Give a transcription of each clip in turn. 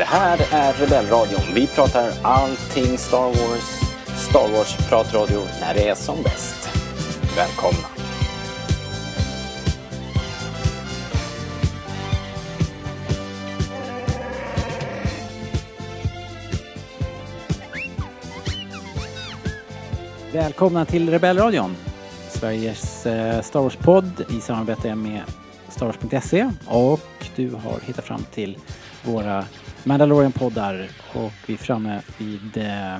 Det här är Rebellradion. Vi pratar allting Star Wars. Star Wars-pratradio när det är som bäst. Välkomna! Välkomna till Rebellradion, Sveriges eh, Star Wars-podd i samarbete med Star Wars.se och du har hittat fram till våra Mandalorian-poddar och vi är framme vid, eh,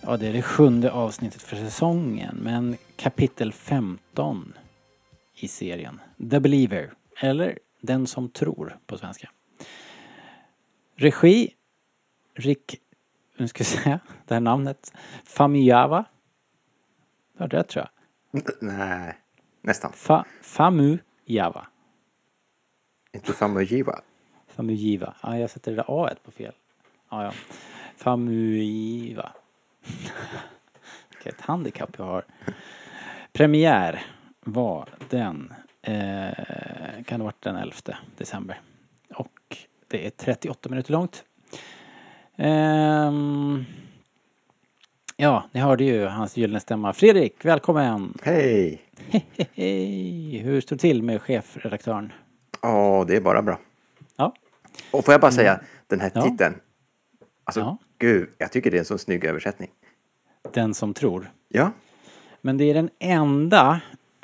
ja det är det sjunde avsnittet för säsongen, men kapitel 15 i serien. The Believer, eller Den som tror på svenska. Regi, Rick, nu ska jag säga det här namnet, Famuyava. Hörde rätt tror jag. Nej, nästan. Fa, Famuyava. Inte Famujiva. Famuyiva. Ja, jag sätter det där A på fel. Ja, ja. Famuyiva. Vilket handikapp jag har. Premiär var den, eh, kan det varit den 11 december. Och det är 38 minuter långt. Ehm, ja, ni hörde ju hans gyllene stämma. Fredrik, välkommen! Hej! Hej! Hur står det till med chefredaktören? Ja, det är bara bra. Ja. Och får jag bara säga, den här Ja. titeln. Alltså, Ja. gud, jag tycker det är en så snygg översättning. Den som tror. Ja, Men det är den enda,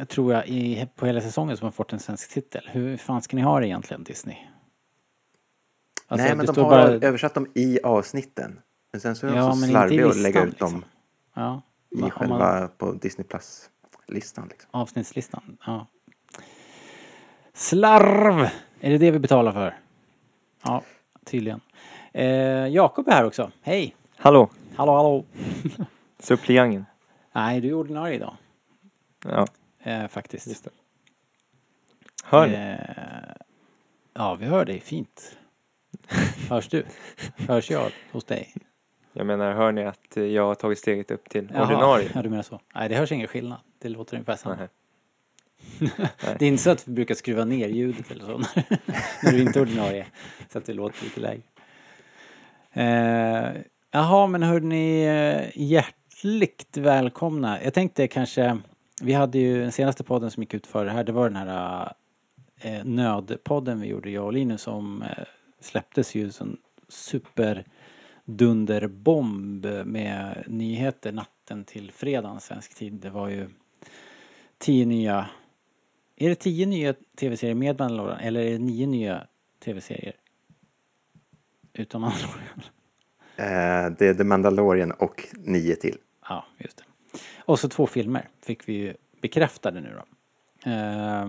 tror jag, i, på hela säsongen som har fått en svensk titel. Hur fan ska ni ha det egentligen, Disney? Alltså, nej men de har bara- översatt dem i avsnitten. Men sen så är de Ja, så slarviga att lägga ut dem liksom. Ja, i man- själva på Disney Plus-listan. Liksom. avsnittslistan. Ja. Slarv! Är det det vi betalar för? Ja, tydligen. Eh, Jakob är här också. Hej! Hallå, Hallå, hallå! suppleanten. Nej, du är ordinarie idag. Ja, Eh, faktiskt. just det. Hör ni? Eh, ja, vi hör dig fint. Hörs du? Hörs jag hos dig? Jag menar, hör ni att jag har tagit steget upp till Jaha, ordinarie? Ja, du menar så. Nej, det hörs ingen skillnad. Det låter ungefär samma. Nej. Det är inte så att vi brukar skruva ner ljudet eller så när, när du inte är ordinarie. Så att det låter lite lägre. Eh, jaha, men hörni, eh, hjärtligt välkomna. Jag tänkte kanske, vi hade ju den senaste podden som gick ut för det här, det var den här eh, nödpodden vi gjorde, jag och Linus, som eh, släpptes ju som superdunderbomb med nyheter natten till fredagen svensk tid. Det var ju tio nya är det tio nya tv-serier med Mandalorian eller är det nio nya tv-serier? Utan Mandalorian? Eh, det är The Mandalorian och nio till. Ja, just det. Och så två filmer fick vi ju bekräftade nu då. Eh,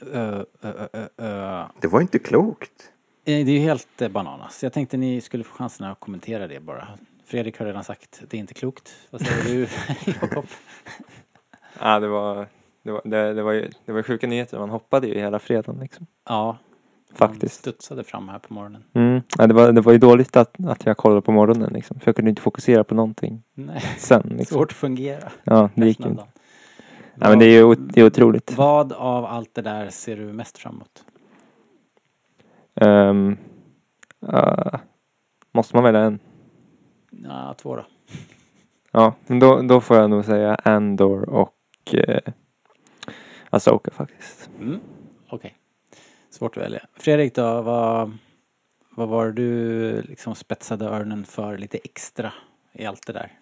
ö, ö, ö. Det var inte klokt. Eh, Det är ju helt eh, bananas. Jag tänkte ni skulle få chansen att kommentera det bara. Fredrik har redan sagt det är inte klokt. Vad säger du Jakob? Ja, det var, det var, det, det var ju det var ju sjuka nyheter. Man hoppade ju hela fredagen liksom. Ja, Faktiskt. studsade fram här på morgonen. Mm. Ja, det, var, det var ju dåligt att, att jag kollade på morgonen liksom. För jag kunde inte fokusera på någonting Nej, sen liksom. svårt att fungera. Ja, det gick ju inte. Ja, men det är ju det är otroligt. Vad av allt det där ser du mest fram emot? Ehm, ah, måste man välja en? Ja, två då. Ja, men då, då får jag nog säga Andor och eh, Asoka faktiskt. Mm. Okej. Svårt att välja. Fredrik då, vad, vad var du liksom spetsade öronen för lite extra i allt det där?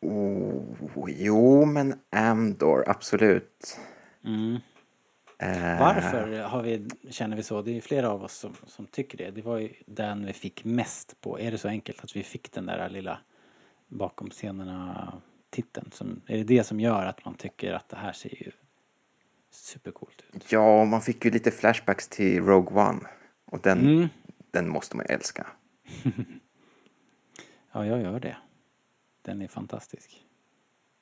Oh, jo, men Andor, absolut. Mm. Eh, Varför har vi, känner vi så? Det är flera av oss som, som tycker det. Det var ju den vi fick mest på. Är det så enkelt att vi fick den där lilla bakom scenerna titeln? Som, är det det som gör att man tycker att det här ser ju supercoolt ut? Ja, man fick ju lite flashbacks till Rogue One. Och den, Mm. den måste man ju älska. Ja, jag gör det. Den är fantastisk.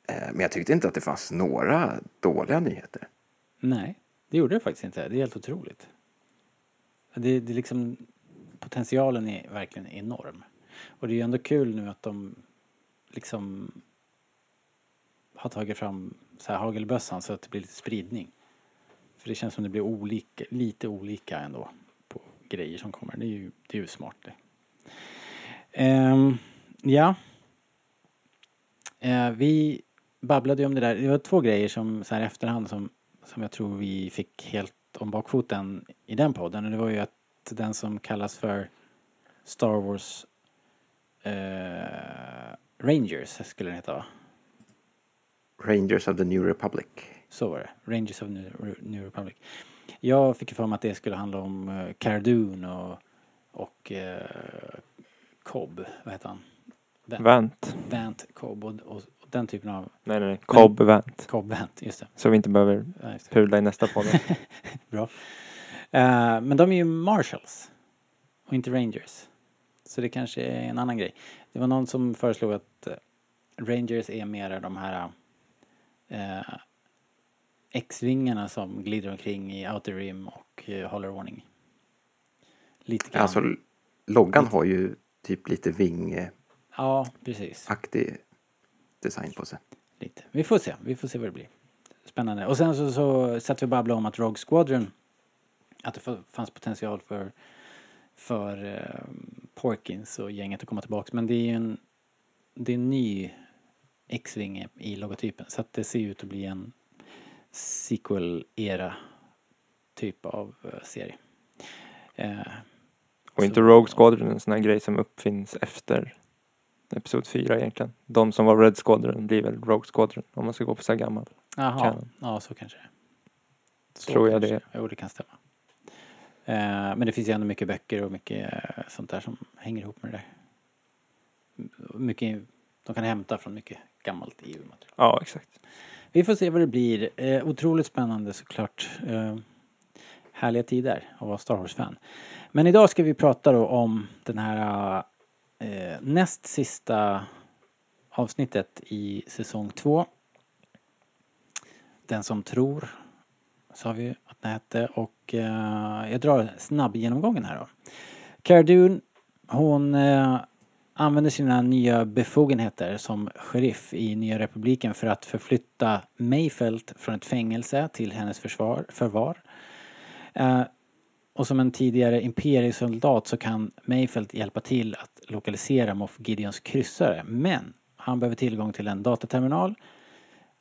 Eh, Men jag tyckte inte att det fanns några dåliga nyheter. Nej, det gjorde det faktiskt inte. Det är helt otroligt. Det, det liksom, potentialen är verkligen enorm. Och det är ju ändå kul nu att de liksom har tagit fram så här hagelbössan så att det blir lite spridning. För det känns som det blir olika, lite olika ändå på grejer som kommer. Det är ju, det är ju smart det. Um, ja. Uh, vi babblade ju om det där. Det var två grejer som så här i efterhand som, som jag tror vi fick helt om bakfoten i den podden. Och det var ju att den som kallas för Star Wars uh, Rangers skulle den heta va? Rangers of the New Republic. Så var det. Rangers of New, New Republic. Jag fick ju för mig att det skulle handla om uh, Cara Dune och, och uh, Cobb, vad heter han? Vant. Vant. Vant Cobb och, och, och den typen av Nej, nej, nej. Cobb Vant. Cobb Vant, just det. Så vi inte behöver Ja, pudla i nästa podd. Bra. Eh, men de är ju Marshalls och inte Rangers. Så det kanske är en annan grej. Det var någon som föreslog att Rangers är mer de här eh, X-vingarna som glider omkring i Outer Rim och eh, håller ordning. Lite grann. Alltså, loggan har ju typ lite vingaktig Ja, precis. design på sig. Lite. Vi får se. Vi får se vad det blir. Spännande. Och sen så, så satt vi och babblade om att Rogue Squadron att det fanns potential för för eh, Porkins och gänget att komma tillbaks. Men det är ju en det är en ny X-Wing i logotypen så att det ser ut att bli en sequel-era typ av eh, serie. Eh, Och inte Rogue Squadron en sån här grej som uppfinns efter Episod 4 egentligen. De som var Red Squadron blir väl Rogue Squadron om man ska gå på så här gammalt. Jaha, ja så kanske det. Så Tror jag kanske det. Jo, det kan stämma. Eh, men det finns ju ändå mycket böcker och mycket eh, sånt där som hänger ihop med det där. Mycket, de kan hämta från mycket gammalt EU-material. Ja, exakt. Vi får se vad det blir. Eh, otroligt spännande såklart. Eh, härliga tider att vara Star Wars-fan. Men idag ska vi prata då om den här eh, näst sista avsnittet i säsong två. Den som tror, sa vi att den hette. Och eh, jag drar snabb genomgången här då. Cara Dune, hon eh, använder sina nya befogenheter som sheriff i Nya Republiken för att förflytta Mayfelt från ett fängelse till hennes försvar, förvar. Eh, och som en tidigare imperiesoldat så kan Mayfelt hjälpa till att lokalisera Moff Gideons kryssare. Men han behöver tillgång till en dataterminal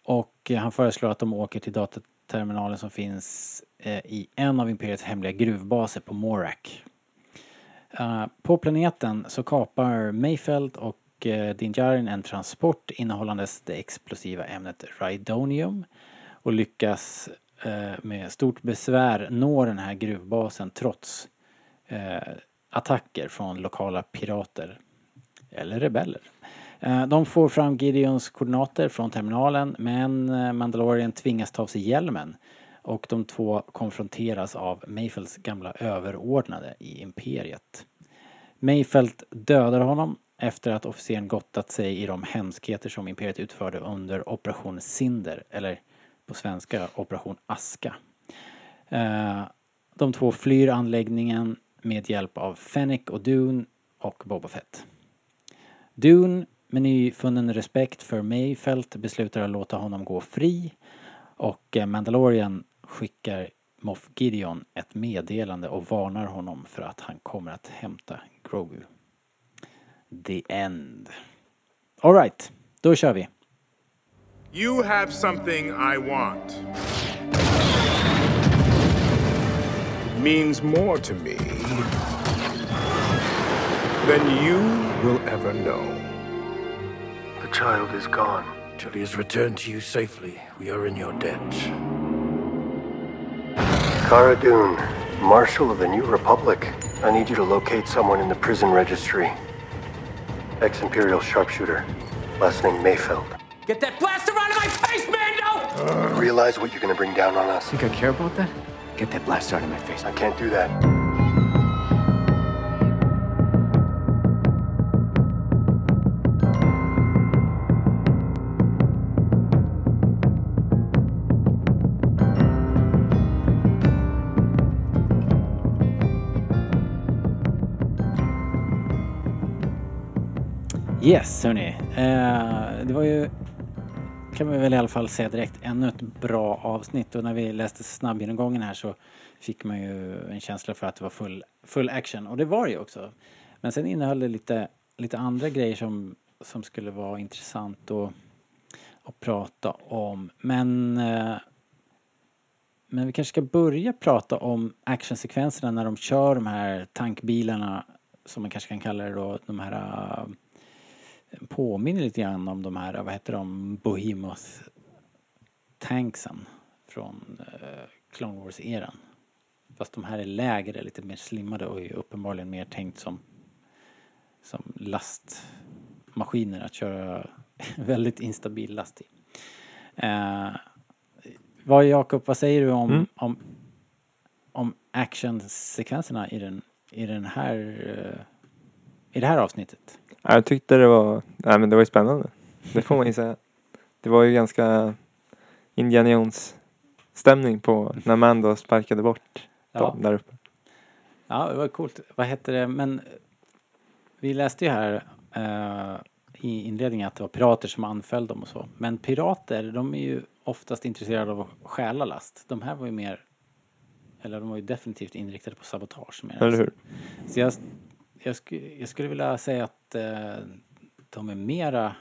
och han föreslår att de åker till dataterminalen som finns eh, i en av Imperiets hemliga gruvbaser på Morak. Uh, på planeten så kapar Mayfeld och eh, uh, Din Djarin en transport innehållandes det explosiva ämnet Rhydonium och lyckas uh, med stort besvär nå den här gruvbasen trots attacker från lokala pirater eller rebeller. De får fram Gideons koordinater från terminalen men Mandalorian tvingas ta av sig hjälmen och de två konfronteras av Mayfelds gamla överordnade i imperiet. Mayfelt dödar honom efter att officeren gottat sig i de hemskheter som imperiet utförde under Operation Cinder, eller på svenska Operation Aska. Eh, de två flyr anläggningen med hjälp av Fennec och Dune och Boba Fett. Dune, med nyfunnen respekt för Mayfelt, beslutar att låta honom gå fri och eh, Mandalorian skickar Moff Gideon ett meddelande och varnar honom för att han kommer att hämta Grogu. The end. Alright, då kör vi. You have something I want. It means more to me than you will ever know. The child is gone. Till he is returned to you safely, we are in your debt. Cara Dune, Marshal of the New Republic. I need you to locate someone in the prison registry. Ex-Imperial sharpshooter. Last name Mayfeld. Get that blaster out of my face, Mando! Realize what you're gonna bring down on us. Think I care about that? Get that blaster out of my face. I can't do that. Yes, hörni. Eh, det var ju, kan man väl i alla fall säga direkt, ännu ett bra avsnitt. Och när vi läste snabbgenomgången här så fick man ju en känsla för att det var full, full action och det var det ju också. Men sen innehöll det lite, lite andra grejer som, som skulle vara intressant att, att prata om. Men, eh, men vi kanske ska börja prata om actionsekvenserna när de kör de här tankbilarna som man kanske kan kalla det då, de här eh, påminner lite grann om de här, vad heter de, Behemoth tanksen från eh, Clone Wars-eran. Fast de här är lägre, lite mer slimmade och är uppenbarligen mer tänkt som, som lastmaskiner att köra väldigt instabil last i. Eh, vad Jakob, vad säger du om, Mm. om, om actionsekvenserna i den, i den här, eh, i det här avsnittet? Ja, Jag tyckte det var, nej men det var ju spännande. Det får man ju säga. Det var ju ganska Indiana Jones stämning på när Mando sparkade bort Ja. dem där uppe. Ja, det var coolt. Vad hette det? Men vi läste ju här eh, i inledningen att det var pirater som anföll dem och så. Men pirater, de är ju oftast intresserade av att stjäla last. De här var ju mer, eller de var ju definitivt inriktade på sabotage. Mer. Eller hur? Så jag, jag, sku, jag skulle vilja säga att eh, de är mera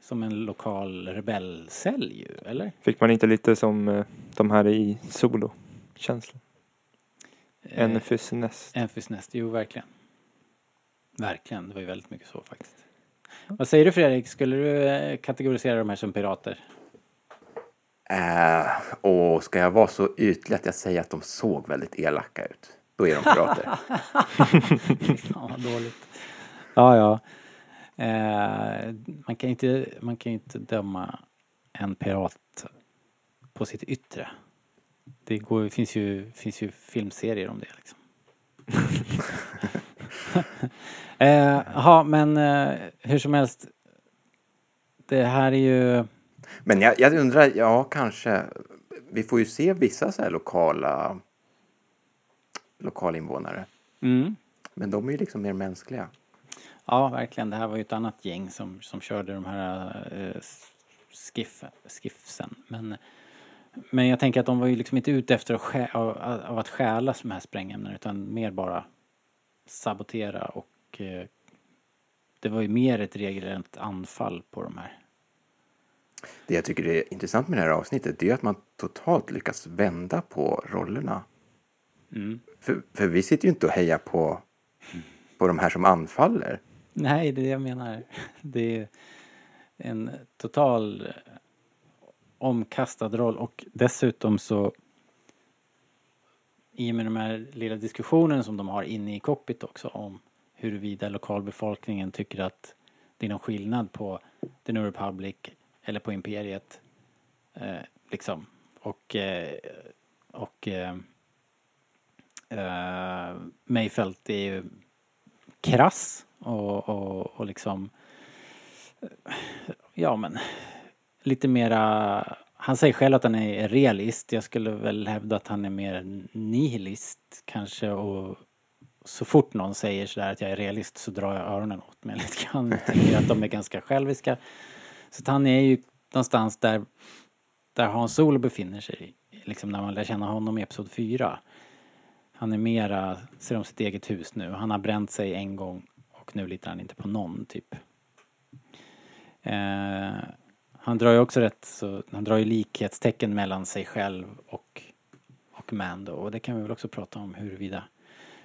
som en lokal rebellcell ju, eller? Fick man inte lite som eh, de här i Solo känslan? Eh, Enfys Nest. Enfys Nest, jo verkligen. Verkligen, det var ju väldigt mycket så faktiskt. Vad säger du Fredrik, skulle du eh, kategorisera de här som pirater? Eh, och ska jag vara så ytlig att jag säger att de såg väldigt elaka ut? Då är de pirater. Fan vad dåligt. Ja, ja. Eh, man kan ju inte, man kan inte döma en pirat på sitt yttre. Det går, finns, ju, finns ju filmserier om det liksom. Eh, Jaha, men eh, hur som helst. Det här är ju... Men jag, jag undrar, ja kanske. Vi får ju se vissa så här lokala lokalinvånare. Mm. Men de är ju liksom mer mänskliga. Ja, verkligen. Det här var ju ett annat gäng som, som körde de här eh, skiff, skiffsen. Men, men jag tänker att de var ju liksom inte ute efter att, stjä, av, av att stjäla de här sprängämnena utan mer bara sabotera och eh, det var ju mer ett regelrätt anfall på de här. Det jag tycker är intressant med det här avsnittet det är att man totalt lyckas vända på rollerna. Mm. För, för vi sitter ju inte och hejar på, på de här som anfaller. Nej, det är det jag menar. Det är en total omkastad roll och dessutom så i och med den här lilla diskussionen som de har inne i cockpit också om huruvida lokalbefolkningen tycker att det är någon skillnad på The New Republic eller på Imperiet. Eh, liksom. Och, eh, och eh, Uh, Mayfelt är ju krass och, och, och liksom eh, ja men lite mera han säger själv att han är realist. Jag skulle väl hävda att han är mer nihilist kanske och så fort någon säger sådär att jag är realist så drar jag öronen åt mig lite grann. Jag tycker att de är ganska själviska. Så att han är ju någonstans där, där Hans Solo befinner sig. Liksom när man lär känna honom i Episod 4. Han är mera, ser om sitt eget hus nu. Han har bränt sig en gång och nu litar han inte på någon typ. Eh, han drar ju också rätt så, han drar ju likhetstecken mellan sig själv och, och Mando och det kan vi väl också prata om huruvida,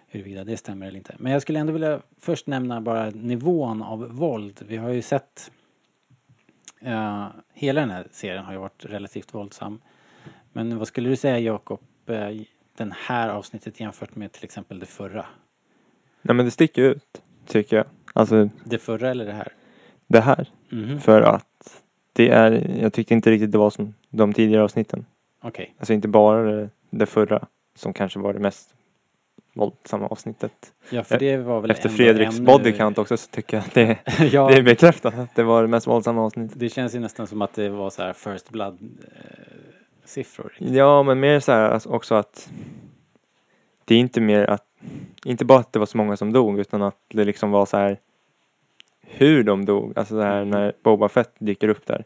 huruvida det stämmer eller inte. Men jag skulle ändå vilja först nämna bara nivån av våld. Vi har ju sett eh, hela den här serien har ju varit relativt våldsam. Men vad skulle du säga Jakob, eh, den här avsnittet jämfört med till exempel det förra? Nej men det sticker ut, tycker jag. Alltså Det förra eller det här? det här. Mhm. För att det är, jag tyckte inte riktigt det var som de tidigare avsnitten. Okej. Alltså inte bara det, det förra som kanske var det mest våldsamma avsnittet. Ja, för det var väl Efter Fredriks ännu- body count också så tycker jag att det, ja, det är bekräftat att det var det mest våldsamma avsnittet. det känns ju nästan som att det var så här first blood eh, siffror. Ja, men mer så här alltså också att det är inte mer att, inte bara att det var så många som dog utan att det liksom var så här hur de dog, alltså det här när Boba Fett dyker upp där.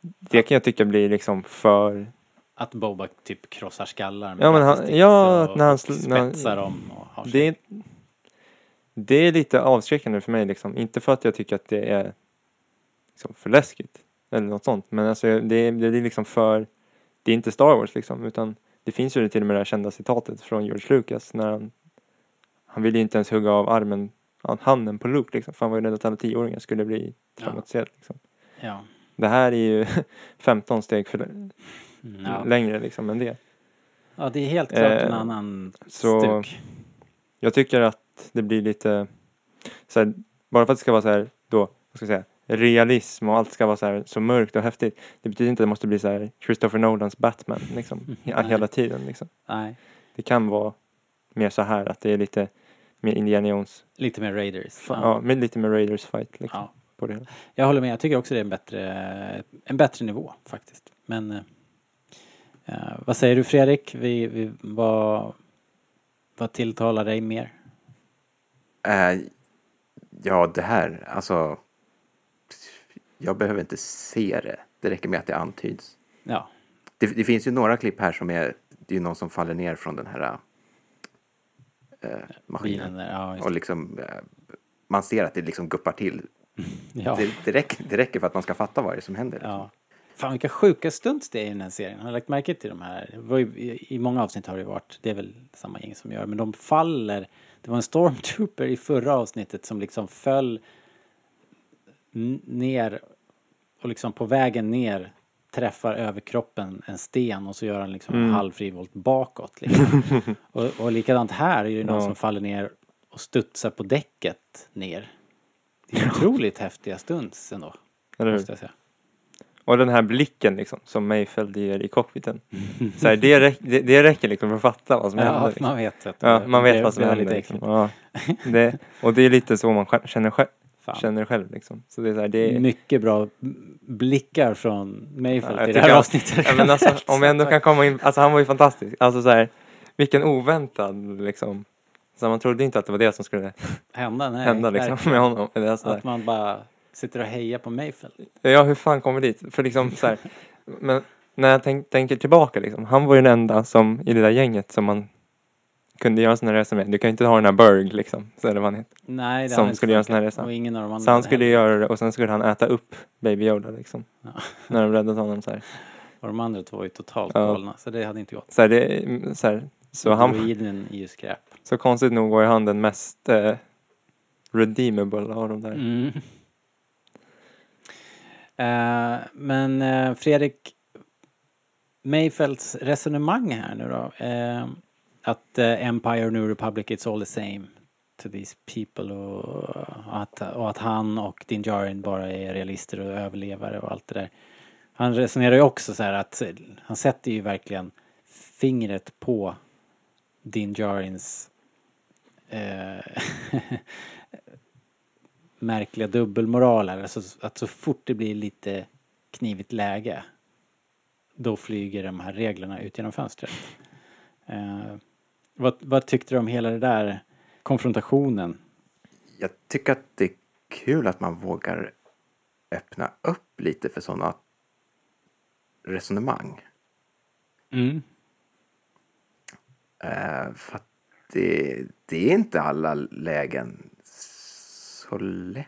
Det kan jag tycka blir liksom för Att Boba typ krossar skallar med Ja, men han- ja, och, när han och när han- spetsar dem och har. Det är, det är lite avskräckande för mig liksom. Inte för att jag tycker att det är liksom för läskigt eller något sånt. Men alltså det, det är liksom för, det är inte Star Wars liksom. Utan det finns ju till och med det här kända citatet från George Lucas när han, han ville ju inte ens hugga av armen, handen på Luke liksom. För han var ju rädd att alla tioåringar skulle bli traumatiserade liksom. Ja. Det här är ju 15 steg för ja. längre liksom än det. ja, det är helt klart en Eh, annan så- stuk. Jag tycker att det blir lite så här, bara för att det ska vara så här då, vad ska jag säga, realism och allt ska vara så här så mörkt och häftigt. Det betyder inte att det måste bli så här Christopher Nolans Batman liksom hela tiden liksom. Nej, Det kan vara mer så här att det är lite mer Indiana Jones, lite mer Raiders. ja, med lite mer Raiders fight liksom Ja. på det hela. Jag håller med, jag tycker också det är en bättre, en bättre nivå faktiskt. Men eh, vad säger du Fredrik? Vi, vi, vad, vad tilltalar dig mer? Eh, ja, det här, alltså. Jag behöver inte se det. Det räcker med att det antyds. Ja, Det, det finns ju några klipp här som är, det är någon som faller ner från den här eh, maskinen. där, ja, Och liksom, eh, man ser att det liksom guppar till. ja, Det, det, räcker, det räcker för att man ska fatta vad det är som händer. ja. Fan vilka sjuka stunts det är i den här serien. Har du lagt märke till de här? Ju, i, många avsnitt har det varit, det är väl samma gäng som gör, men de faller. Det var en stormtrooper i förra avsnittet som liksom föll ner och liksom på vägen ner träffar överkroppen en sten och så gör han liksom en halv frivolt bakåt. Liksom. och, och likadant här är det någon Ja. som faller ner och studsar på däcket ner. Det är otroligt häftiga stunts ändå, Eller hur? Och den här blicken liksom som Mayfeld ger i cockpiten. Så här, det, räck, det, det räcker liksom för att fatta vad som Ja, händer. att Liksom. man vet att Ja, man vet vad som händer. Liksom. Ja, det, och det är lite så man känner själv. Fan. Känner själv liksom. Så det är så här, det är, Mycket bra blickar från Mayfield Ja, jag i det här avsnittet. Ja, men alltså, om vi ändå kan komma in, alltså han var ju fantastisk. Alltså så här, vilken oväntad liksom. Så man trodde inte att det var det som skulle hända, nej, hända liksom verkligen. med honom. Eller så Att man bara sitter och hejar på Mayfield. Ja, hur fan kom vi dit? För liksom så här, men när jag tänk, tänker tillbaka liksom, han var ju den enda som i det där gänget som man kunde göra en sån här resa med. Du kan ju inte ha den här Berg liksom, så är det vad han heter. Nej, det Som skulle göra en sån här resa. Och ingen av de andra Så han skulle heller. göra det och sen skulle han äta upp Baby Yoda liksom. Ja. När de räddade honom så här. Och de andra två var ju totalt Ja. galna, så det hade inte gått. Så, här, det, så, här, så, han, Droiden är ju skräp. så konstigt nog var ju han den mest eh, redeemable av de där. Mm. Eh, men eh, Fredrik, Mayfelds resonemang här nu då. eh, att eh, Empire, New Republic, it's all the same to these people och att, och att han och Din Djarin bara är realister och överlevare och allt det där. Han resonerar ju också så här att eh, han sätter ju verkligen fingret på Din Djarins eh, märkliga dubbelmoral här. Alltså att så fort det blir lite knivigt läge då flyger de här reglerna ut genom fönstret. Eh, vad, vad tyckte du om hela det där konfrontationen? Jag tycker att det är kul att man vågar öppna upp lite för sådana resonemang. Mm. Eh, för att det, det är inte alla lägen så lätt.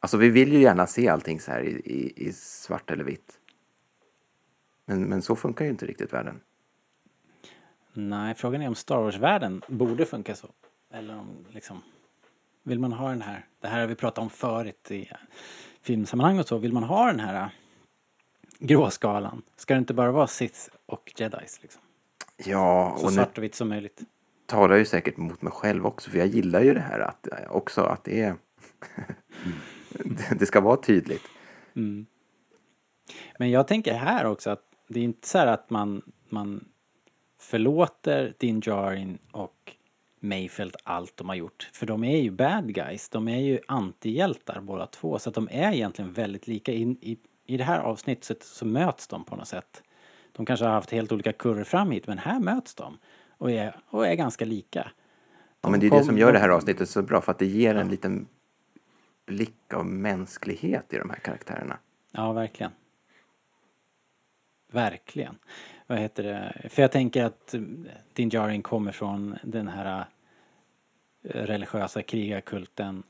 Alltså vi vill ju gärna se allting så här i, i, i svart eller vitt. Men, men så funkar ju inte riktigt världen. Nej, frågan är om Star Wars-världen borde funka så. Eller om liksom, vill man ha den här, det här har vi pratat om förut i filmsammanhang och så, vill man ha den här äh, gråskalan? Ska det inte bara vara Sith och Jedis liksom? Ja, Så och nu svart och vitt som möjligt. talar ju säkert mot mig själv också. För jag gillar ju det här att, också att det är... det ska vara tydligt. Mm. Men jag tänker här också att det är inte så här att man, man förlåter Din Djarin och Mayfeld allt de har gjort. För de är ju bad guys. De är ju antihjältar båda två. Så att de är egentligen väldigt lika. I, i, i det här avsnittet så möts de på något sätt. De kanske har haft helt olika kurvor fram hit men här möts de. Och är, och är ganska lika. Ja, men det är det som gör det här avsnittet så bra. För att det ger en liten blick av mänsklighet i de här karaktärerna. Ja, verkligen. Verkligen. Vad heter det? För jag tänker att Din Djarin kommer från den här eh, religiösa krigarkulten.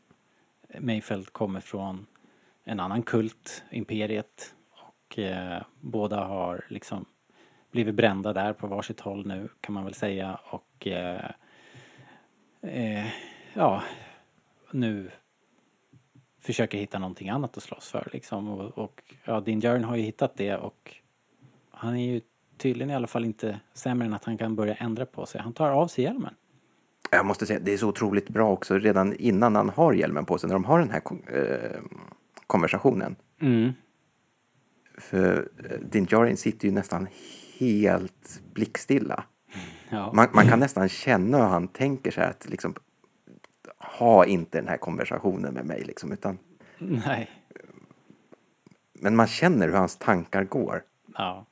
Mayfeld kommer från en annan kult, Imperiet. Och eh, båda har liksom blivit brända där på varsitt håll nu kan man väl säga. Och eh, eh, ja, nu försöker hitta någonting annat att slåss för liksom. Och, och ja, Din Djarin har ju hittat det och han är ju tydligen i alla fall inte sämre än att han kan börja ändra på sig. Han tar av sig hjälmen. Jag måste säga, det är så otroligt bra också redan innan han har hjälmen på sig, när de har den här eh, konversationen. Mm. För eh, Din Djarin sitter ju nästan helt blickstilla. Ja. Man, man kan nästan känna hur han tänker så här att liksom ha inte den här konversationen med mig liksom, utan Nej. men man känner hur hans tankar går. Ja.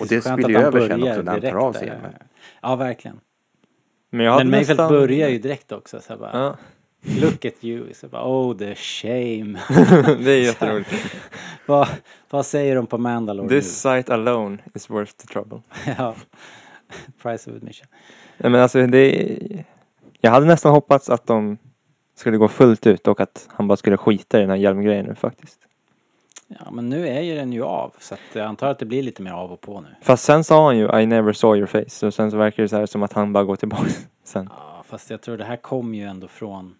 Och det spiller ju över sen också när han tar direkt av sig hjälmen. Ja, verkligen. Men jag hade Men Mayfeld nästan... börjar ju direkt också. Så bara, Ja, Look at you. Så bara, oh the shame. det är jätteroligt. vad, vad säger de på Mandalore This sight alone is worth the trouble. nu? ja. Price of admission. Nej men alltså det... Jag hade nästan hoppats att de skulle gå fullt ut och att han bara skulle skita i den här hjälmgrejen nu faktiskt. Ja, men nu är ju den ju av. Så att jag antar att det blir lite mer av och på nu. Fast sen sa han ju I never saw your face och sen så verkar det så här som att han bara går tillbaka sen. Ja, fast jag tror det här kom ju ändå från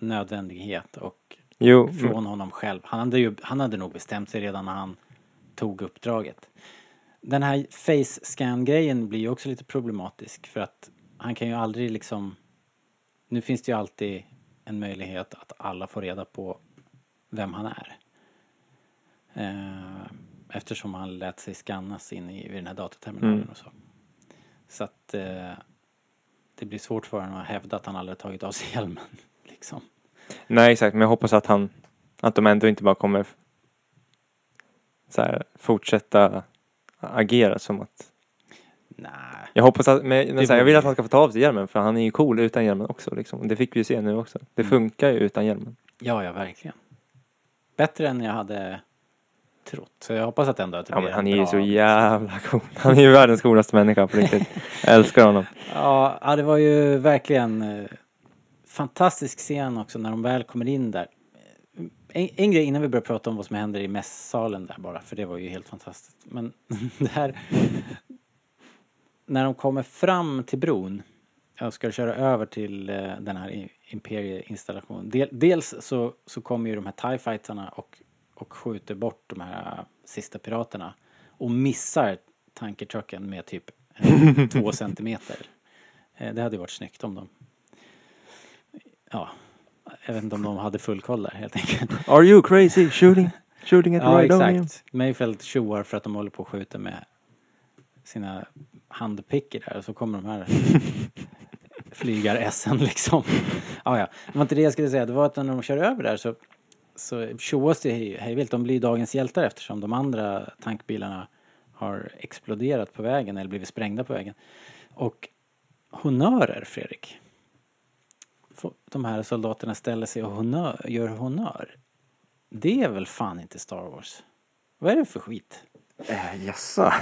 nödvändighet och Jo, från honom själv. Han hade, ju, han hade nog bestämt sig redan när han tog uppdraget. Den här face scan grejen blir ju också lite problematisk för att han kan ju aldrig liksom... Nu finns det ju alltid en möjlighet att alla får reda på vem han är. Eh, eftersom han lät sig scannas in i, den här dataterminalen Mm. och så. Så att eh, det blir svårt för honom att hävda att han aldrig tagit av sig hjälmen. Liksom. Nej exakt, men jag hoppas att han att de ändå inte bara kommer så här, fortsätta agera som att Nej. jag hoppas att, men, men så här, jag vill att han ska få ta av sig hjälmen för han är ju cool utan hjälmen också liksom. Det fick vi ju se nu också. Det Mm. funkar ju utan hjälmen. Ja, ja, verkligen. Bättre än jag hade trott. Så jag hoppas att ändå att det Ja blir men han är ju så jävla cool. Han är ju världens coolaste människa på riktigt. Jag älskar honom. Ja, det var ju verkligen eh, fantastisk scen också när de väl kommer in där. En, en grej innan vi börjar prata om vad som händer i mässalen där bara, för det var ju helt fantastiskt. Men det här... När de kommer fram till bron och ska köra över till eh, den här Imperie-installationen. Del, dels så, så kommer ju de här TIE fightarna och, och skjuter bort de här sista piraterna och missar tankertrucken med typ två centimeter. Eh, Det hade ju varit snyggt om de... Ja, jag vet inte om de hade full koll där helt enkelt. Are you crazy? Shooting? Shooting at Ja, Rhydonium? exakt. Mayfeld tjoar för att de håller på att skjuta med sina handpickor där och så kommer de här flygar-SN liksom. Ja, ja. Det var inte det jag skulle säga. Det var att när de kör över där så, så tjoas det hej- hejvilt. De blir dagens hjältar eftersom de andra tankbilarna har exploderat på vägen eller blivit sprängda på vägen. Och honörer, Fredrik. De här soldaterna ställer sig och honör, gör honör. Det är väl fan inte Star Wars? Vad är det för skit? Eh, Jaså?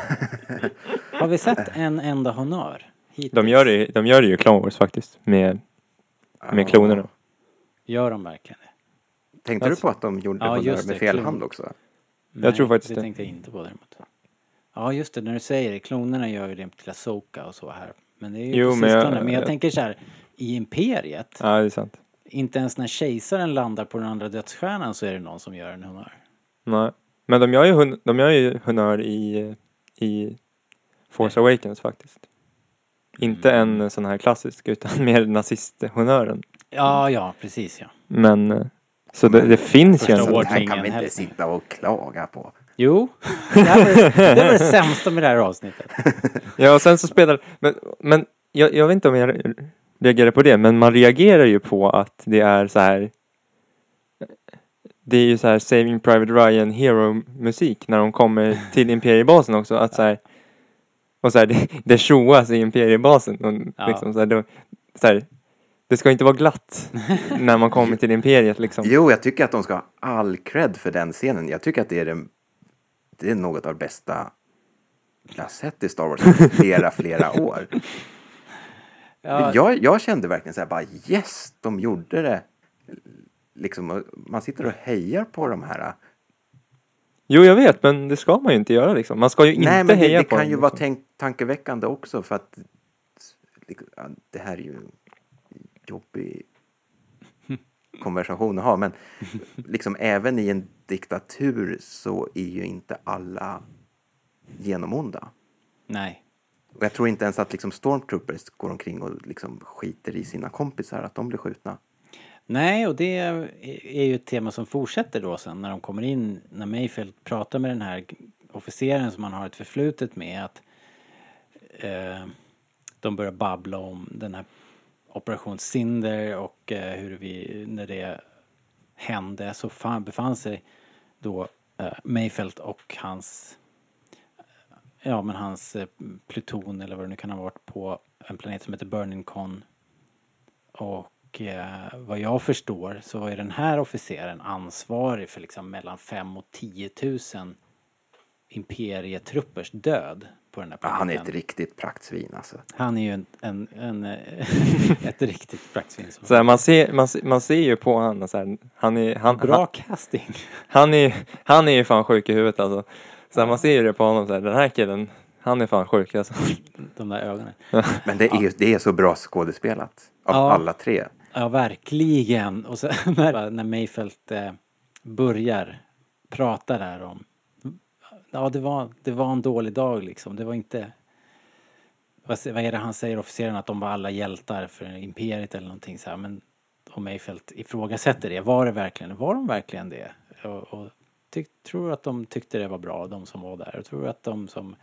Har vi sett en enda honör? Hittills? De gör, det, de gör det ju i Clone Wars faktiskt. Med, med klonerna. Gör de verkligen det? Tänkte du på att de gjorde Ja, just med det, fel klon. hand också? Nej, tror faktiskt det. det. tänkte jag inte på däremot. Ja, just det. När du säger det. Klonerna gör ju det till Asoka och så här. Men det är ju Jo, på men jag- sistone. Men jag jag- tänker så här. I Imperiet. Ja, det är sant. Inte ens när kejsaren landar på den andra dödsstjärnan så är det någon som gör en honör. Nej. Men de gör ju, hun, de gör ju honör i, i Force Awakens faktiskt. Inte Mm. en sån här klassisk utan mer nazisthonören. Ja, ja, precis ja. Men eh, så det, det finns ju året. Det här kan vi inte helst. sitta och klaga på. Jo. Det, här var, det var det sämsta med det här avsnittet. Ja, och sen så spelar, men, men jag, jag vet inte om jag reagerar på det, men man reagerar ju på att det är så här det är ju så här Saving Private Ryan Hero-musik när de kommer till Imperiebasen också. Att så här, och så här, det, det tjoas i Imperiebasen. Och Ja. liksom så här, då, så här, det ska inte vara glatt när man kommer till Imperiet liksom. Jo, jag tycker att de ska ha all cred för den scenen. Jag tycker att det är, det, det är något av det bästa jag har sett i Star Wars i flera, flera år. Ja, Jag, jag kände verkligen så här bara yes, de gjorde det. Liksom, man sitter och hejar på de här. Jo, jag vet, men det ska man ju inte göra liksom. Man ska ju inte Nej, men det, heja det på kan dem, ju vara liksom. tänk, tankeväckande också för att det här är ju jobbig konversation att ha. Men liksom även i en diktatur så är ju inte alla genomonda. nej. Och jag tror inte ens att liksom stormtroopers går omkring och liksom skiter i sina kompisar att de blir skjutna. Nej, och det är ju ett tema som fortsätter då sen när de kommer in, när Mayfield pratar med den här officeren som han har ett förflutet med att eh, de börjar babbla om den här Operation Cinder och eh, hur vi, när det hände så fan, befann sig då eh, och hans eh, ja men hans eh, pluton eller vad det nu kan ha varit på en planet som heter Burning Con. Och eh, vad jag förstår så var ju den här officeren ansvarig för liksom mellan 5 och 10 000 imperietruppers död på den här Ja, han är ett riktigt praktsvin alltså. Han är ju en, en, en eh, ett riktigt praktsvin. Så här, man, ser, man, man ser ju på honom så här, han är, han, Bra han, casting. han, är, han är ju fan sjuk i huvudet alltså. Så här, man ser ju det på honom så här, den här killen, han är fan sjuk alltså. De där ögonen. Men det är, det är så bra skådespelat av Ja. alla tre. Ja, verkligen. Och sen när, när Mayfelt eh, börjar prata där om... Ja, det var, det var en dålig dag liksom. Det var inte... Vad, vad är det han säger, officeren, att de var alla hjältar för imperiet eller någonting så här. Men och Mayfelt ifrågasätter det. Var det verkligen, var de verkligen det? Och, och tyck, tror att de tyckte det var bra, de som var där. Och tror att de som...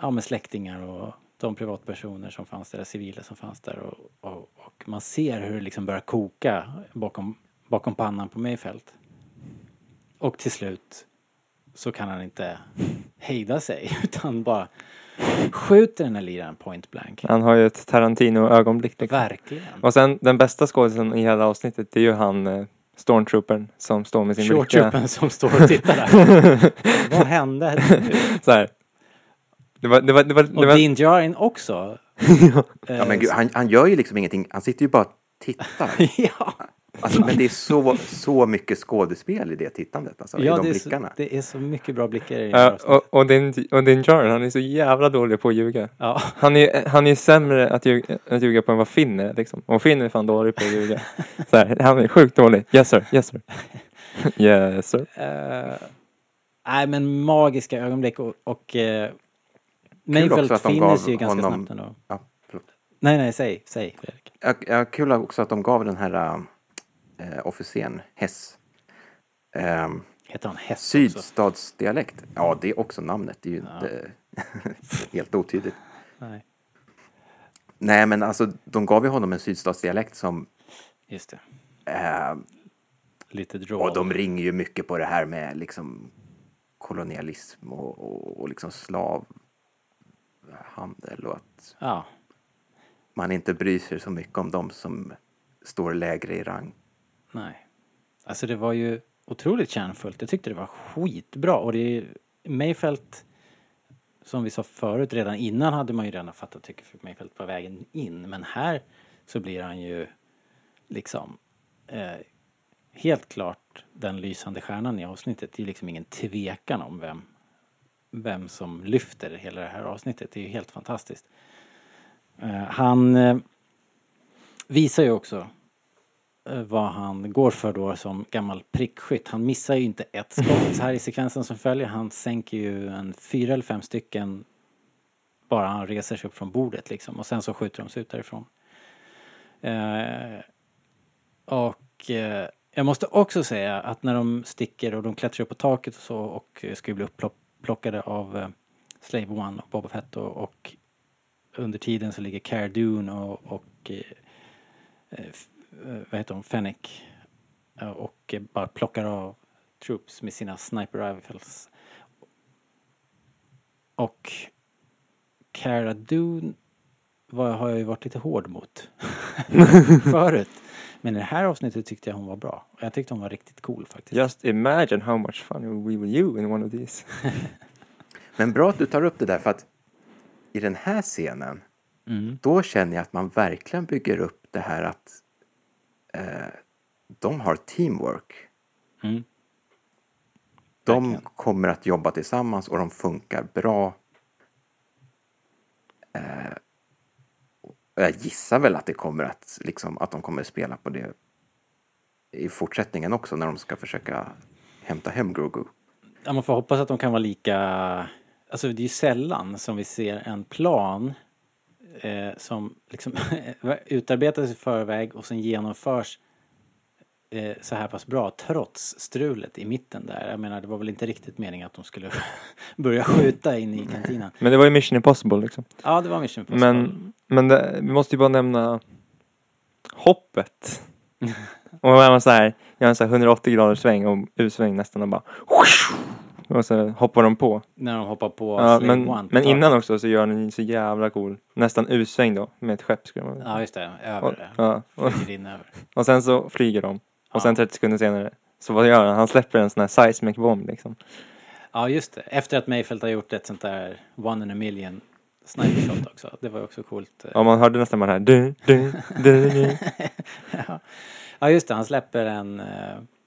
Ja, med släktingar och de privatpersoner som fanns där, civila som fanns där och, och, och man ser hur det liksom börjar koka bakom, bakom pannan på Mayfeldt. Och till slut så kan han inte hejda sig utan bara skjuter den här liraren point blank. Han har ju ett Tarantino-ögonblick. Liksom. Verkligen. Och sen den bästa skådisen i hela avsnittet, det är ju han eh, Stormtroopern som står med sin bricka. troopen som står och tittar där. Vad hände? Så här. Det var, det var, det var, det Och var, Dean Jarin också. Ja, men gud, han, han gör ju liksom ingenting, han sitter ju bara och tittar. ja. Alltså, men det är så, så mycket skådespel i det tittandet, alltså, i ja, de det är, så, blickarna. det är så mycket bra blickar i det här avsnittet. och, och, din, och din Jarn, han är så jävla dålig på att ljuga. Ja. Han är, han är sämre att ljuga, att ljuga på än vad Finn är liksom. Och Finn är fan dålig på att ljuga. Så här, han är sjukt dålig. Yes sir, yes sir. yes sir. Eh, nej men magiska ögonblick och, och uh, också Mayfelt att de finner gav sig ju ganska honom- snabbt ändå. Ja. Nej nej säg, säg Fredrik. Ja, ja, kul också att de gav den här äh, officeren, Hess, ähm, Heter han Hess också? sydstadsdialekt. Ja, det är också namnet. Det är ju inte helt otydligt. Nej, Nej, men alltså de gav ju honom en sydstatsdialekt som... just det. Eh, Lite draw. och de ringer ju mycket på det här med liksom kolonialism och, och, och liksom slavhandel och att Ja, man inte bryr sig så mycket om de som står lägre i rang nej. Alltså det var ju otroligt kärnfullt. Jag tyckte det var skitbra och det är Mayfelt som vi sa förut, redan innan hade man ju redan fattat tycker för Mayfelt på vägen in. Men här så blir han ju liksom eh, helt klart den lysande stjärnan i avsnittet. Det är liksom ingen tvekan om vem, vem som lyfter hela det här avsnittet. Det är ju helt fantastiskt. Eh, han eh, visar ju också Eh, vad han går för då som gammal prickskytt. Han missar ju inte ett skott så här i sekvensen som följer. Han sänker ju en fyra eller fem stycken bara han reser sig upp från bordet liksom. Och sen så skjuter de sig ut därifrån. Eh, och eh, jag måste också säga att när de sticker och de klättrar upp på taket och så och ska ju bli upplockade av eh, Slave One och Boba Fett och, och under tiden så ligger Cara Dune och, och eh, eh vad heter hon, Fennec eh, och eh, bara plockar av troops med sina sniper rifles. Och Cara Dune var, har jag ju varit lite hård mot förut. Men i det här avsnittet tyckte jag hon var bra. Jag tyckte hon var riktigt cool faktiskt. Just imagine how much fun we will you in one of these. Men bra att du tar upp det där för att i den här scenen Mm. då känner jag att man verkligen bygger upp det här att eh, de har teamwork. Mm. De Verkligen. kommer att jobba tillsammans och de funkar bra. Eh, jag gissar väl att det kommer att, liksom, att de kommer att spela på det i fortsättningen också när de ska försöka hämta hem Grogu. Ja, man får hoppas att de kan vara lika... Alltså det är ju sällan som vi ser en plan eh, som liksom utarbetas i förväg och sen genomförs eh, så här pass bra trots strulet i mitten där. Jag menar det var väl inte riktigt meningen att de skulle börja skjuta in i kantinen. Men det var ju Mission Impossible liksom. Ja, det var Mission Impossible. Men, men det, vi måste ju bara nämna hoppet. och man var så här, gör en så här 180 graders sväng och U-sväng nästan och bara och så hoppar de på. När de hoppar på Ja, men, One. men innan också så gör den så jävla cool, nästan U-sväng då med ett skepp skulle man Ja, just det. och, Över det. ja, och, över. och sen så flyger de. Och sen Ja. 30 sekunder senare så vad gör han? Han släpper en sån här seismic bomb liksom. Ja, just det. Efter att Mayfelt har gjort ett sånt där one in a million sniper shot också. Det var ju också coolt. Ja, man hörde nästan bara det här du, du, du, du. Ja. ja, just det. Han släpper en uh,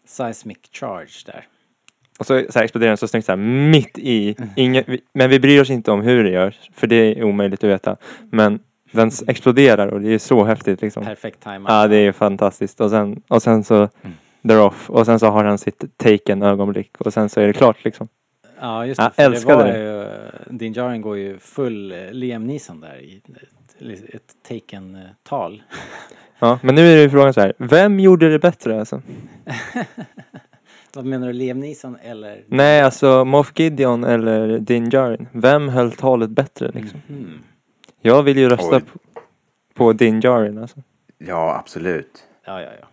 seismic charge där. Och så, så här exploderar den så snyggt så här mitt i. Inget, vi, men vi bryr oss inte om hur det görs. För det är omöjligt att veta. Men den exploderar och det är så häftigt liksom. Perfekt tajmat. Ja, det är fantastiskt. Och sen, och sen så they're off. Och sen så har han sitt taken ögonblick. Och sen så är det klart liksom. Ja, just det. Jag älskade det. det. Ju, Din Djarin går ju full eh, Liam Neeson där i ett, ett taken-tal. Ja, men nu är det ju frågan så här. Vem gjorde det bättre alltså? Vad menar du, Liam Neeson eller? Nej, alltså Moff Gideon eller Din Djarin. Vem höll talet bättre liksom? Mm. Jag vill ju rösta Oj. på, på Din Djarin alltså. Ja, absolut. Ja, ja, ja.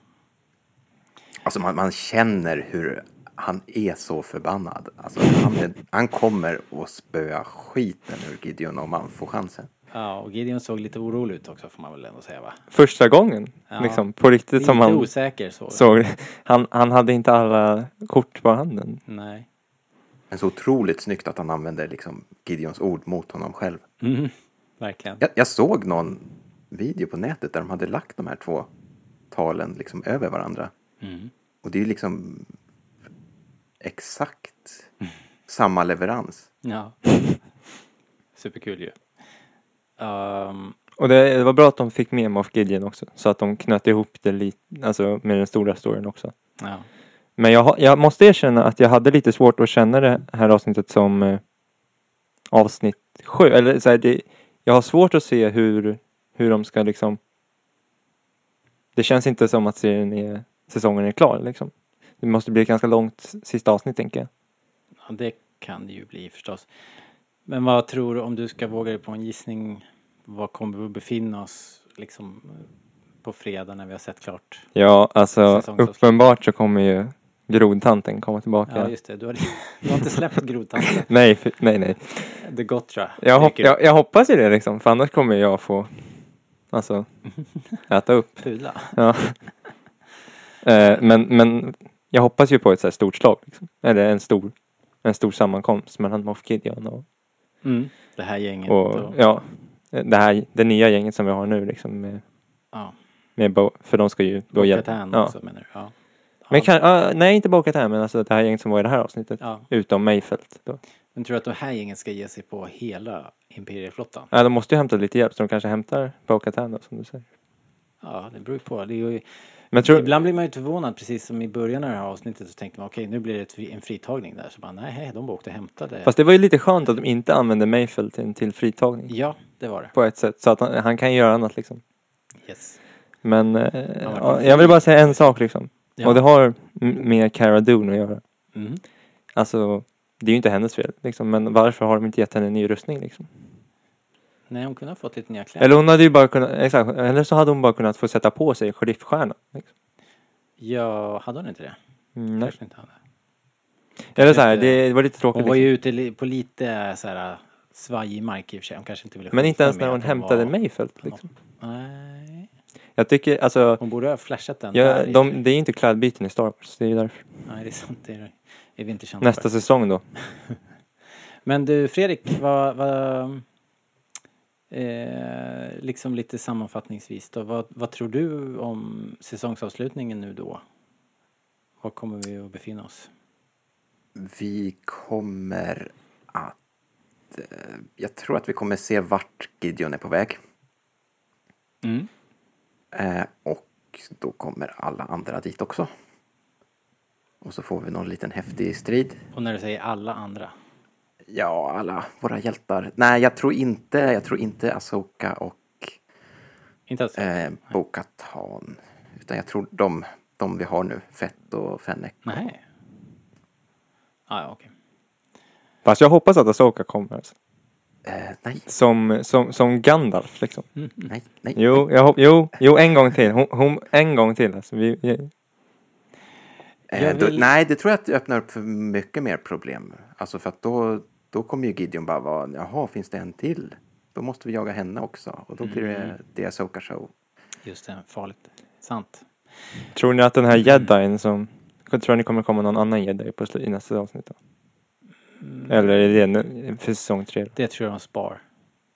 Alltså man, man känner hur han är så förbannad. Alltså han, är, han kommer att spöa skiten ur Gideon om han får chansen. Ja, och Gideon såg lite orolig ut också får man väl ändå säga va? Första gången Ja. liksom på riktigt Lite som han osäker så. såg. Han, han hade inte alla kort på handen. Nej. Men så otroligt snyggt att han använder liksom Gideons ord mot honom själv. Mm. Verkligen. Jag, jag såg någon video på nätet där de hade lagt de här två talen liksom över varandra. Mm. Och det är ju liksom exakt samma leverans. Ja. Superkul ju. Ehm, Och det, det var bra att de fick med Moff Gideon också. Så att de knöt ihop det lite, alltså med den stora storyn också. ja. Men jag, jag måste erkänna att jag hade lite svårt att känna det här avsnittet som eh, avsnitt sju. Eller så här, det, jag har svårt att se hur, hur de ska liksom... Det känns inte som att serien är, säsongen är klar liksom. Det måste bli ett ganska långt sista avsnitt tänker jag. ja, det kan det ju bli förstås. Men vad tror du, om du ska våga dig på en gissning, var kommer vi att befinna oss liksom på fredag när vi har sett klart? Ja, alltså uppenbart så kommer ju grodtanten komma tillbaka. Ja, just det. Du har, du har inte släppt grodtanten. nej, nej, nej. The Gotra. Jag, hopp, jag, jag hoppas ju det liksom, för annars kommer jag få alltså, äta upp. Pudla. Ja. Eh, men, men jag hoppas ju på ett så här stort slag. Liksom. Eller en stor, en stor sammankomst mellan Moff Gideon och, Mm. Det här gänget. och och, ja, det här, det nya gänget som vi har nu liksom med, ja. med Bo, för de ska ju då hjälpa. Ja. också menar du? Ja. Men Ja. kan, ah, nej inte Bo-Katan men alltså det här gänget som var i det här avsnittet. ja. Utom Mayfelt då. Men tror du att det här gänget ska ge sig på hela Imperieflottan? Ja, de måste ju hämta lite hjälp så de kanske hämtar Bo-Katan då som du säger. Ja, det beror ju på. Det är ju, Men tror, Ibland blir man ju förvånad, precis som i början av det här avsnittet så tänkte man okej, nu blir det en fritagning där. Så bara nej, de bara åkte och hämtade. fast det var ju lite skönt att de inte använde Mayfelt till, till fritagning. Ja, det var det. På ett sätt. Så att han, han kan göra annat liksom. Yes. Men eh, ja, jag vill bara säga en sak liksom. Ja. Och det har med Cara Dune att göra. Mm. Alltså, det är ju inte hennes fel liksom. Men varför har de inte gett henne en ny rustning liksom? Nej, hon kunde ha fått lite nya kläder. Eller hon hade ju bara kunnat, exakt. Eller så hade hon bara kunnat få sätta på sig sheriffstjärnan. Liksom. Ja, hade hon inte det? Mm, nej. Kanske inte hade. Eller så här, det var lite tråkigt. Hon var Liksom. ju ute li- på lite så här svajig mark i och för sig. Hon kanske inte ville Men inte ens när hon hämtade var- Mayfelt liksom. Nej. Jag tycker, alltså, Hon borde ha flashat den. ja, där i- de, det är inte klädbyten i Star Wars. Det är ju därför. Nej, det är sant. Det är, är vi inte kända Nästa för. säsong då. Men du Fredrik, vad, vad eh, liksom lite sammanfattningsvis då, vad, vad tror du om säsongsavslutningen nu då? Var kommer vi att befinna oss? Vi kommer att... eh, Jag tror att vi kommer se vart Gideon är på väg. Mm. Eh, och då kommer alla andra dit också. Och så får vi någon liten häftig strid. Och när du säger alla andra? Ja, alla våra hjältar. Nej, jag tror inte, jag tror inte Asoka och Inte alls? eh, Bo-Katan. Utan jag tror de, de vi har nu, Fett och Fennec. Nej. Ah, ja, okej. Fast jag hoppas att Asoka kommer. Alltså. Eh, nej, Som, som, som Gandalf liksom. nej, nej. Jo, jag hopp, jo, jo, en gång till. Hon, hon, en gång till. Alltså, vi, vi, Eh, Jag då, vill- nej, det tror jag att det öppnar upp för mycket mer problem. Alltså för att då, då kommer ju Gideon bara vara, jaha, finns det en till? Då måste vi jaga henne också. Och då blir Mm. det The Asoka Show. Just det, farligt. Sant. tror ni att den här jedin som... Tror ni kommer komma någon annan jedi på i nästa avsnitt då? Eller är det nu- för säsong tre? Det tror jag de spar.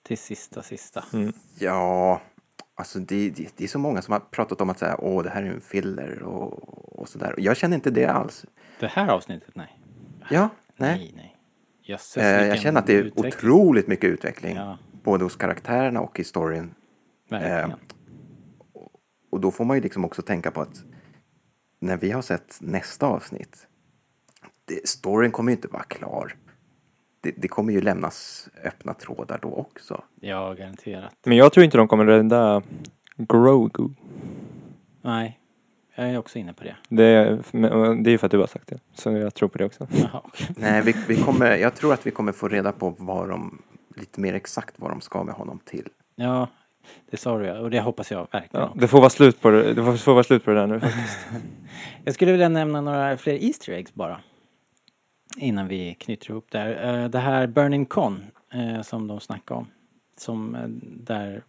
Till sista, sista. Mm. Ja, alltså det, det, det är så många som har pratat om att säga, åh, det här är en filler och, och sådär. Jag känner inte det alls. Det här avsnittet, nej. Ja, nej. Nej, nej. Jösses, Eh, jag känner att det är utveckling. otroligt mycket utveckling. Ja, Både hos karaktärerna och i storyn. Eh, Och då får man ju liksom också tänka på att när vi har sett nästa avsnitt, det, storyn kommer ju inte vara klar. Det, det kommer ju lämnas öppna trådar då också. Ja, garanterat. Men jag tror inte de kommer rädda Grogu. Nej, jag är också inne på det. Det är, det är för att du har sagt det. Så jag tror på det också. Jaha, okej. Nej, vi, vi kommer, jag tror att vi kommer få reda på vad de, lite mer exakt vad de ska med honom till. Ja, det sa du ja. Och det hoppas jag verkligen. Ja, det får vara slut på det, det får, får vara slut på det där nu. Jag skulle vilja nämna några fler Easter eggs bara. Innan vi knyter ihop det här. Eh, Det här Burning Con eh, som de snackade om. Som eh, där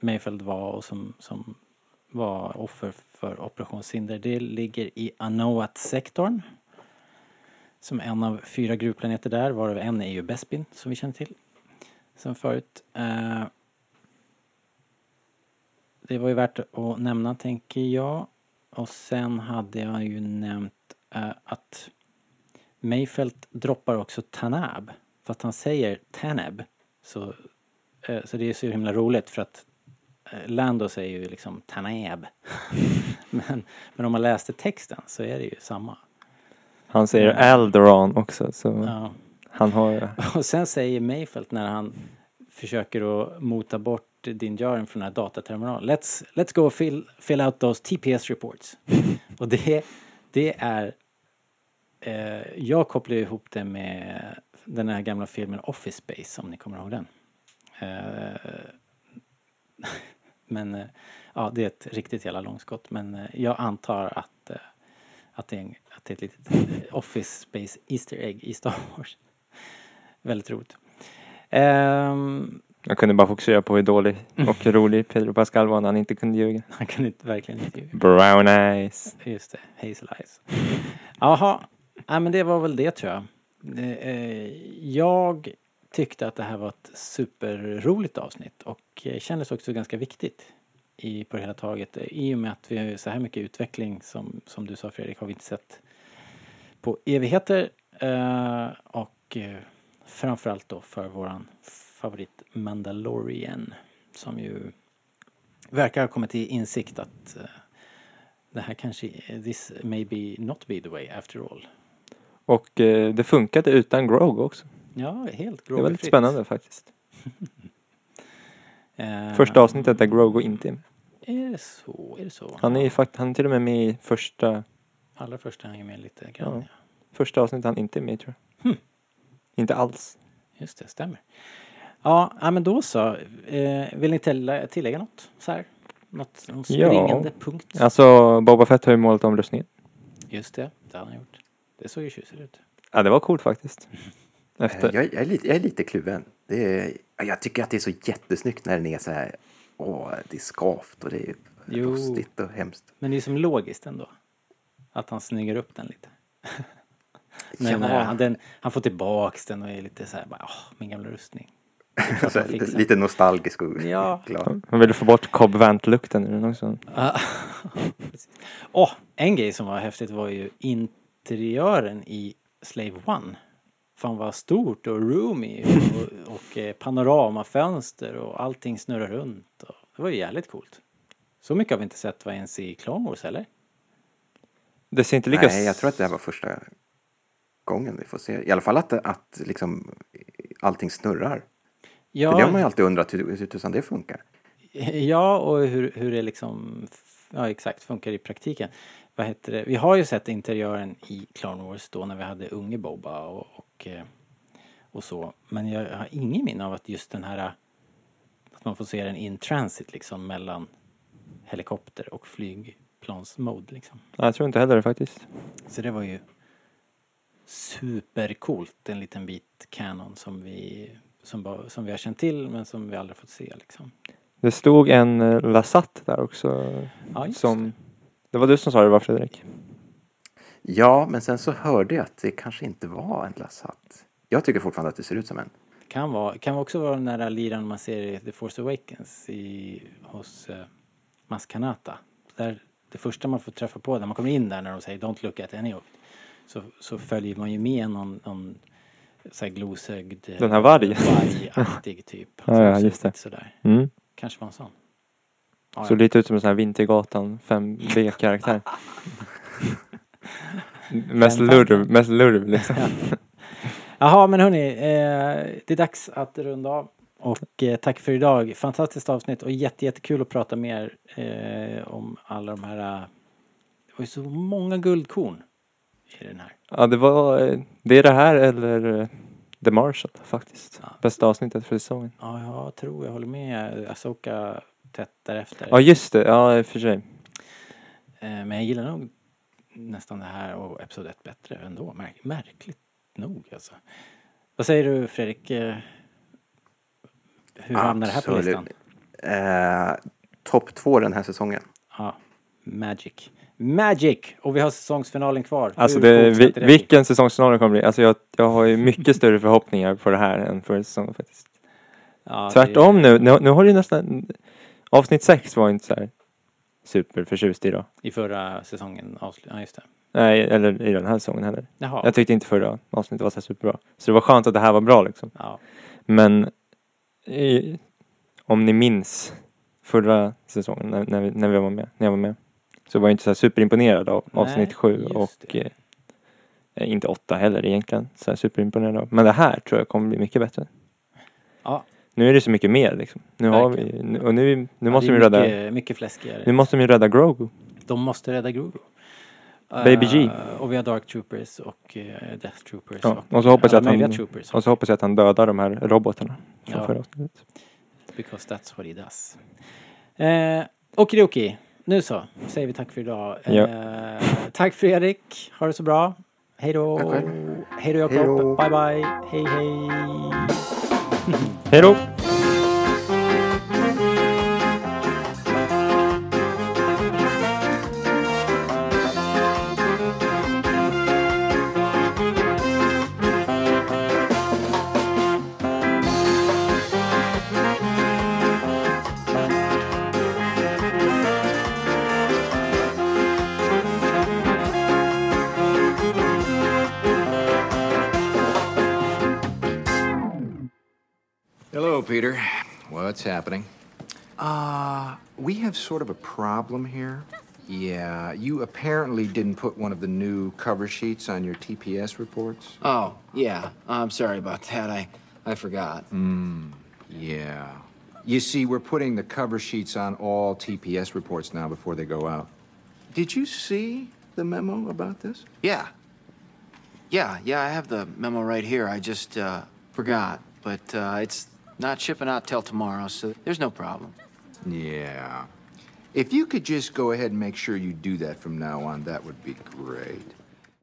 Mayfield var och som, som var offer för operationshinder. Det ligger i Anoat-sektorn. Som en av fyra gruvplaneter där, varav en är ju Bespin som vi känner till. Sen förut. Eh, det var ju värt att nämna tänker jag. Och sen hade jag ju nämnt eh, att Mayfelt droppar också Tanab. Fast han säger Tanab. Så, eh, så det är så himla roligt för att Lando säger ju liksom Tanab. men, men om man läste texten så är det ju samma. Han säger Alderon också. Så Ja. han har... Och sen säger Mayfelt när han försöker att mota bort din Jaren från den här dataterminalen. Let's, let's go fill, fill out those TPS reports. Och det, det är... Eh, jag kopplar ihop det med den här gamla filmen Office Space, om ni kommer ihåg den. Eh, men eh, ja, det är ett riktigt jävla långskott. Men eh, jag antar att, eh, att, det är en, att det är ett litet Office Space Easter Egg i Star Wars. Väldigt roligt. Ehm, Jag kunde bara fokusera på hur dålig och rolig Pedro Pascal var när han inte kunde ljuga. han kan inte, verkligen inte ljuga. Brown eyes. Just det, Hazel Eyes. Jaha, ja, men det var väl det tror jag. Jag tyckte att det här var ett superroligt avsnitt och eh, kändes också ganska viktigt i, på det hela taget. I och med att vi har så här mycket utveckling som, som du sa Fredrik har vi inte sett på evigheter. Eh, och eh, framförallt då för våran favorit Mandalorian som ju verkar ha kommit till insikt att eh, det här kanske, this may be not be the way after all. Och eh, det funkade utan Grog också. Ja, helt Det var lite spännande faktiskt. Eh, Första avsnittet där Grogu inte är med. Är det så? Är det så? Han är, fakt- han är till och med med i första, Allra första hänger med lite grann. Ja. Ja. första avsnittet han inte är med i tror jag. Hmm. Inte alls. Just det, stämmer. Ja, ja men då så. Eh, vill ni tillägga, tillägga något? Så här? Något, någon Ja. springande punkt? Alltså Boba Fett har ju målat om rustningen. Just det, det har han gjort. Det såg ju tjusigt ut. Ja det var coolt faktiskt. Eh, Efter. Jag, jag, är lite, jag är lite kluven. Det är, jag tycker att det är så jättesnyggt när den är så här, åh, det är skavt och det är Jo. rostigt och hemskt. Men det är som logiskt ändå. Att han snyggar upp den lite. Men Ja. han, den, han får tillbaks den och är lite så här, bara, åh, min gamla rustning. Så här, lite, lite nostalgisk och Ja. glad. Man ville få bort Cobb Vant-lukten ur den också. Åh, en grej som var häftigt var ju interiören i Slave One. Fan vad stort och roomy och, och eh, panoramafönster och allting snurrar runt. Och det var ju jävligt coolt. Så mycket har vi inte sett vad ens i Clone Wars eller? Det ser inte lika... Nej, jag tror att det här var första gången vi får se. I alla fall att, att liksom allting snurrar. Ja, För det har man ju alltid undrat hur, hur tusan det funkar. Ja, och hur, hur det liksom, ja exakt, funkar i praktiken. Vad heter det? Vi har ju sett interiören i Clone Wars då när vi hade unge Boba och, och, eh, och så. Men jag har ingen minne av att just den här, att man får se den in transit liksom mellan helikopter och flygplansmode liksom. Nej, jag tror inte heller det faktiskt. Så det var ju supercoolt, en liten bit canon som vi, som, som vi har känt till men som vi aldrig fått se liksom. Det stod en eh, Lasat där också. Ja, som... Det var du som sa det var Fredrik? Ja, men sen så hörde jag att det kanske inte var en Lasat. Jag tycker fortfarande att det ser ut som en. Kan vara, kan också vara den där liran man ser i The Force Awakens i, hos uh, Maskanata. Där det första man får träffa på när man kommer in där när de säger Don't look at any of it. Så, så följer man ju med någon, någon så här glosögd eh, Den här varg. vargaktig typ. Ja, Som ja, ser just det. Sådär. Mm. Kanske var en sån. Ja, Såg ja. lite ut som en sån här Vintergatan 5B-karaktär. mest lurv, mest lurv liksom. Jaha men hörni, eh, det är dags att runda av. Och eh, tack för idag. Fantastiskt avsnitt och jätte, jättekul att prata mer eh, om alla de här... eh, Det var ju så många guldkorn i den här. Ja, det var, eh, det är det här eller eh, The Marshall faktiskt. Ja. Bästa avsnittet för säsongen. Ja, jag tror jag håller med Asoka tätt därefter. Ja, just det. Ja, i och för sig. Men jag gillar nog nästan det här och Episod 1 bättre ändå. Märk- märkligt nog alltså. Vad säger du Fredrik? Eh, Hur hamnar det här på listan? Eh, Topp två den här säsongen. Ja, Magic. Magic! Och vi har säsongsfinalen kvar. Alltså det, vi, det vilken säsongsfinal det kommer bli. Alltså jag, jag har ju mycket större förhoppningar på det här än förra säsongen faktiskt. Ja, Tvärtom det- nu, nu, nu har det ju nästan, avsnitt sex var inte så här superförtjust i då. I förra säsongen avslut... Ja, just det. Nej, eller i den här säsongen heller. Jaha. Jag tyckte inte förra avsnittet var så superbra. Så det var skönt att det här var bra liksom. Ja. Men i, om ni minns förra säsongen när, när, vi, när vi var med, när jag var med. Så var jag inte så superimponerad av Nej, avsnitt sju och eh, inte åtta heller egentligen. Så superimponerad av. Men det här tror jag kommer bli mycket bättre. Ja. Nu är det så mycket mer liksom. Nu har vi, nu- och nu, nu Ja, måste det vi är rädda, mycket, mycket fläskigare. nu måste vi rädda Grogu. De måste rädda Grogu. Baby G. Eh, och vi har Dark Troopers och eh, Death Troopers. Ja, och så hoppas jag att han- Troopers. Och så hoppas jag att han dödar de här robotarna. Ja. förra. Because that's what he does. Eh, Okidoki. Nu så, säger vi tack för idag. Ja. Eh, tack Fredrik. Ha det så bra. Hej då Hej då. Jakob. Bye bye. Hej hej. Hej happening? Uh, we have sort of a problem here. Yeah, you apparently didn't put one of the new cover sheets on your TPS reports. Oh, yeah. I'm sorry about that. I, I forgot. Yeah. You see, we're putting the cover sheets on all TPS reports now before they go out. Did you see the memo about this? Yeah. Yeah, yeah, I have the memo right here. I just uh, forgot. But uh, it's not shipping out till tomorrow, so there's no problem. Yeah. If you could just go ahead and make sure you do that from now on, that would be great.